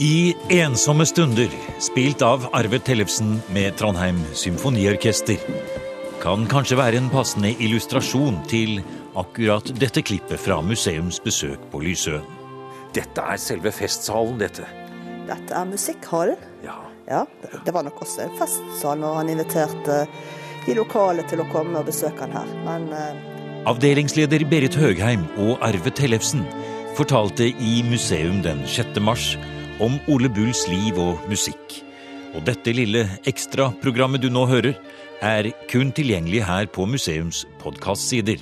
I ensomme stunder, spilt av Arve Tellefsen med Trondheim Symfoniorkester, kan kanskje være en passende illustrasjon til akkurat dette klippet fra museums besøk på Lysøen. Dette er selve festsalen, dette. Dette er musikkhallen. Ja. Ja, det var nok også en festsal når han inviterte de lokale til å komme og besøke han her. Men uh... Avdelingsleder Berit Høgheim og Arve Tellefsen fortalte i museum den 6. mars om Ole Bulls liv og musikk. Og dette lille ekstraprogrammet du nå hører, er kun tilgjengelig her på museums podkastsider.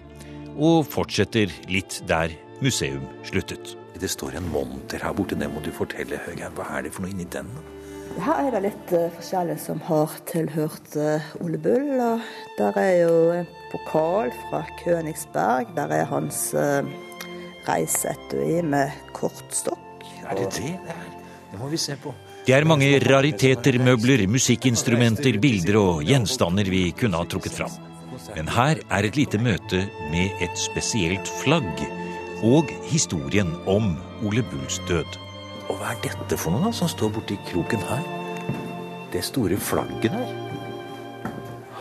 Og fortsetter litt der museum sluttet. Det står en monter her borte, det må du fortelle, Høgheim. Hva er det for noe inni den? her er det litt eh, forskjellig som har tilhørt eh, Ole Bull. Og der er jo en pokal fra Königsberg. Der er hans uh, reiseetui med kortstokk. Er det det det er? Det må vi se på. Det er mange rariteter, møbler, musikkinstrumenter, bilder og gjenstander vi kunne ha trukket fram. Men her er et lite møte med et spesielt flagg og historien om Ole Bulls død. Og hva er dette for noe da, som står borti kroken her? Det store flagget der.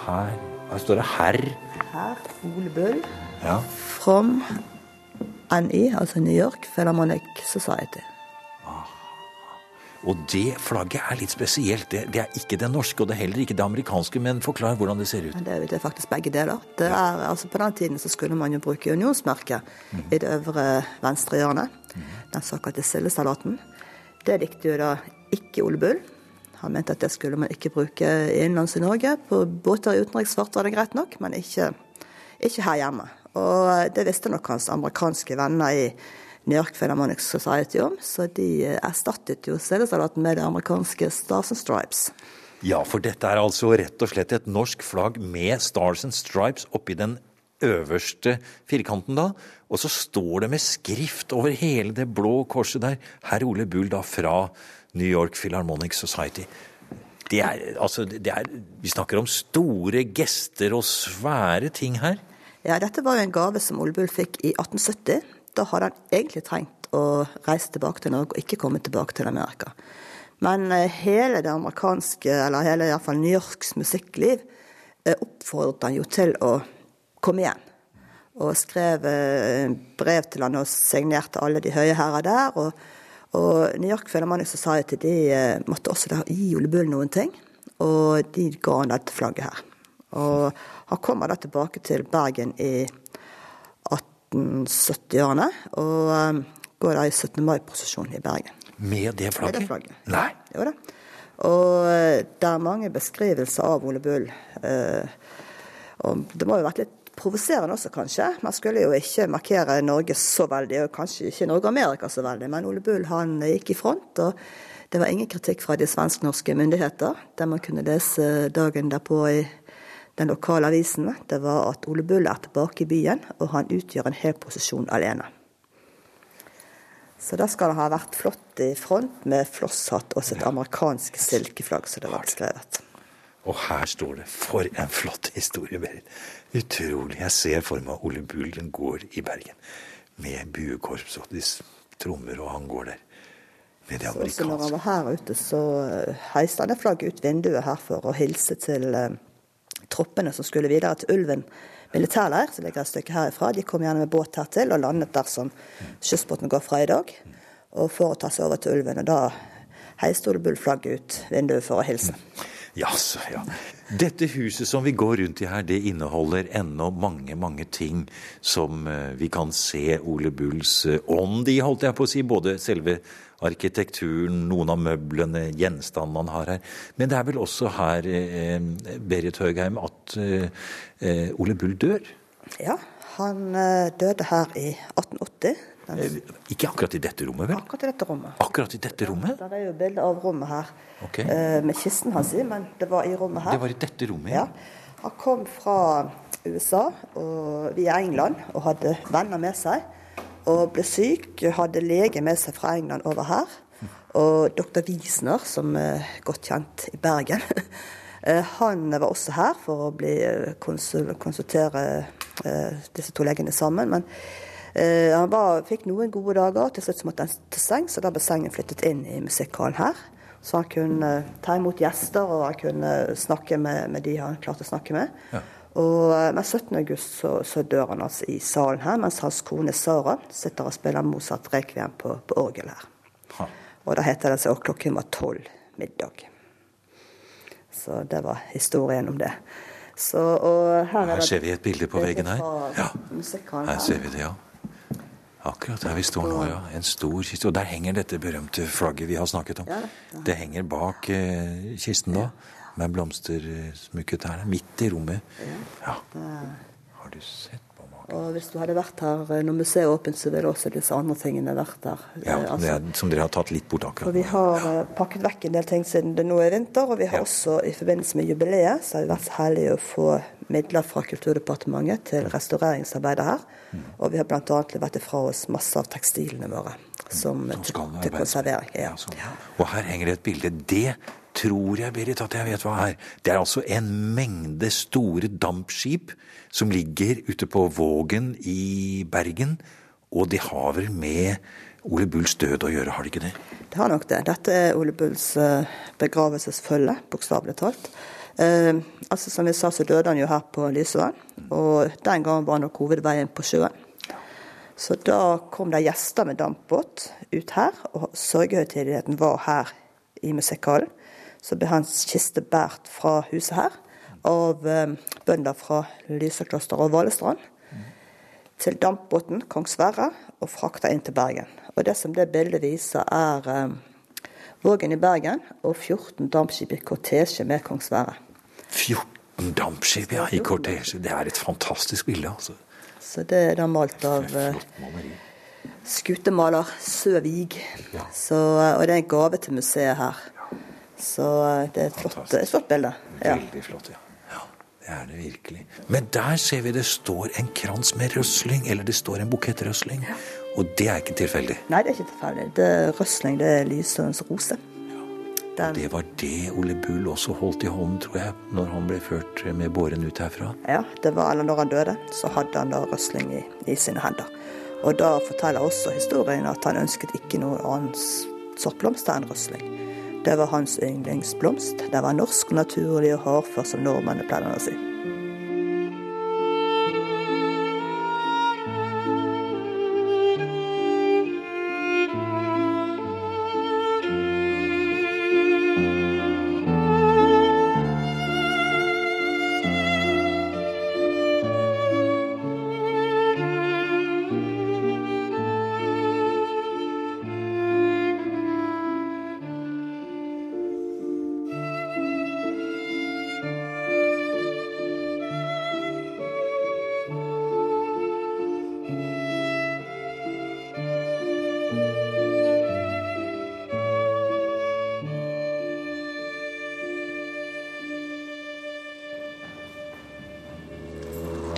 Her, her står det 'herr'. Her, Ole Bull Ja. from NI, altså New York Philharmonic Society. Og det flagget er litt spesielt. Det, det er ikke det norske, og det er heller ikke det amerikanske. Men forklar hvordan det ser ut. Det det er faktisk begge deler. Det er, altså På den tiden så skulle man jo bruke unionsmerket i det øvre venstre hjørnet. Den såkalte sildesalaten. Det likte jo da ikke Ole Bull. Han mente at det skulle man ikke bruke innenlands i Norge. På båter i utenriksfart var det greit nok, men ikke, ikke her hjemme. Og det visste nok hans amerikanske venner i New York Philharmonic Society om, så de erstattet jo sildesalaten med det amerikanske Stars and Stripes. Ja, for dette er altså rett og slett et norsk flagg med Stars and Stripes oppi den øverste firkanten da. Og så står det med skrift over hele det blå korset der, herr Ole Bull da fra New York Philharmonic Society. Det er, altså, det er, vi snakker om store gester og svære ting her. Ja, dette var jo en gave som Ole Bull fikk i 1870. Da hadde han egentlig trengt å reise tilbake til Norge og ikke komme tilbake til Amerika. Men eh, hele det amerikanske, eller hele i hvert fall New Yorks musikkliv eh, oppfordret han jo til å komme igjen. Og skrev eh, brev til han og signerte alle de høye herrer der. Og, og New York Philharmonic Society de måtte også gi Ole Bull noen ting. Og de ga han dette flagget her. Og han kommer da tilbake til Bergen i 1870-årene. Og um, går da i 17. mai-prosesjon i Bergen. Med det flagget? Med det flagget. Nei. Jo da. Og uh, det er mange beskrivelser av Ole Bull. Uh, og det må jo ha vært litt provoserende også, kanskje. Man skulle jo ikke markere Norge så veldig, og kanskje ikke Norge og Amerika så veldig. Men Ole Bull han gikk i front, og det var ingen kritikk fra de svensk-norske myndigheter. Det man kunne lese dagen derpå i den lokale avisen, det var at Ole Bull er tilbake i byen, og han utgjør en hel posisjon alene. Så da skal det ha vært flott i front med flosshatt og sitt amerikansk silkeflagg, som det var skrevet. Og her står det. For en flott historie, Berit. Utrolig. Jeg ser for meg Ole Bull den går i Bergen med buekorps og de trommer, og han går der med det Så når han var her ute, så eh, heiste han det flagget ut vinduet her for å hilse til eh, troppene som skulle videre til Ulven militærleir, som ligger et stykke herifra. De kom gjerne med båt hertil og landet der som kystbåten går fra i dag. Og for å ta seg over til Ulven. Og da heiste Ole Bull flagget ut vinduet for å hilse. Jaså, ja. Dette huset som vi går rundt i her, det inneholder ennå mange, mange ting som eh, vi kan se Ole Bulls eh, ånd i, holdt jeg på å si. Både selve arkitekturen, noen av møblene, gjenstandene han har her. Men det er vel også her, eh, Berit Høgheim, at eh, eh, Ole Bull dør? Ja, han eh, døde her i 1880. Den, Eh, Ikke akkurat i dette rommet, vel? akkurat i dette rommet. Akkurat i dette rommet? Der er jo bilde av rommet her okay. eh, med kisten hans i, men det var i rommet her. Det var i dette rommet, Ja. Han kom fra USA og via England og hadde venner med seg. Og ble syk, hadde lege med seg fra England over her. Og doktor Wiesner, som er godt kjent i Bergen, eh, han var også her for å eh, konsul, konsultere eh, disse to legene sammen. Men han var, fikk noen gode dager, til slutt måtte han til seng, så da ble sengen flyttet inn i musikkhallen her. Så han kunne ta imot gjester, og han kunne snakke med, med de han klarte å snakke med. Ja. Og, eh, men 17. august så, så dør han altså i salen her, mens hans kone Sara sitter og spiller Mozart rekviem på, på orgel her. Ha. Og da heter det seg klokken var tolv middag. Så det var historien om det. Så, her, er Her ser vi et bilde på veggen her. Ja, her ser vi det, ja. Akkurat der vi står nå, ja. En stor kiste. Og der henger dette berømte flagget vi har snakket om. Det henger bak eh, kisten da, med blomstersmykket her, midt i rommet. Ja. Har du sett på maken? Og hvis du hadde vært her eh, når museet er åpent, så ville også disse andre tingene vært der. Ja, Eh, det er, som dere har tatt litt bort akkurat nå. vi har ja. pakket vekk en del ting siden det nå er vinter, og vi har Ja. også i forbindelse med jubileet så har vi vært så heldige å få midler fra Kulturdepartementet til restaureringsarbeidet her. Mm. Og vi har bl.a. levert ifra oss masse av tekstilene våre som, Som til, til konservering. Ja. Ja, sånn. Og her henger det et bilde. Det tror jeg, Berit, at jeg vet hva er. Det er altså en mengde store dampskip som ligger ute på Vågen i Bergen. Og de har vel med Ole Bulls død å gjøre, har de ikke det? Det har nok det. Dette er Ole Bulls eh, begravelsesfølge, bokstavelig talt. Eh, altså Som vi sa, så døde han jo her på Lysøen, og den gangen var nok hovedveien på sjøen. Så da kom det gjester med dampbåt ut her, og sørgehøytideligheten var her i musikkhallen. Så ble hans kiste båret fra huset her av eh, bønder fra Lysekloster og Valestrand til dampbåten Kong Sverre og frakta inn til Bergen. Og Det som det bildet viser, er eh, Vågen i Bergen og 14 dampskip i kortesje med Kong Sverre. 14 dampskip ja, i kortesje. Det er et fantastisk bilde, altså. Så det er da malt av eh, skutemaler Søvig. Ja. Så, og det er en gave til museet her. Så eh, det er et flott, et flott bilde. Ja. Veldig flott, ja. ja. Det er det virkelig. Men der ser vi det står en krans med røsling, eller det står en bukett røsling. Og det er ikke tilfeldig. Nei, det er ikke tilfeldig. Det er Røsling, det er Lysøens rose. Den, Det var det Ole Bull også holdt i hånden, tror jeg, når han ble ført med båren ut herfra. ja, det var, eller når han døde, så hadde han da røsling i, i sine hender. Og da forteller også historien at han ønsket ikke noe annet sortblomster enn røsling. Det var hans yndlingsblomst. Det var norsk, naturlig og hardfør, som nordmennene pleide å si.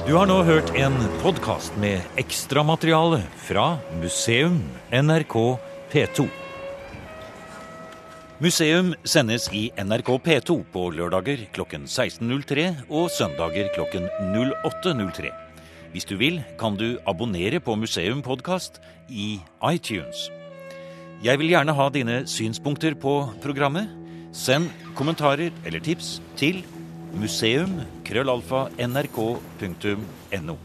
Du har nå hørt en podkast med ekstramateriale fra Museum NRK P2. Museum sendes i NRK P2 på lørdager klokken 16.03 og søndager klokken 08.03. Hvis du vil, kan du abonnere på Museum podkast i iTunes. Jeg vil gjerne ha dine synspunkter på programmet. Send kommentarer eller tips til museum krøllalfa nrk.no.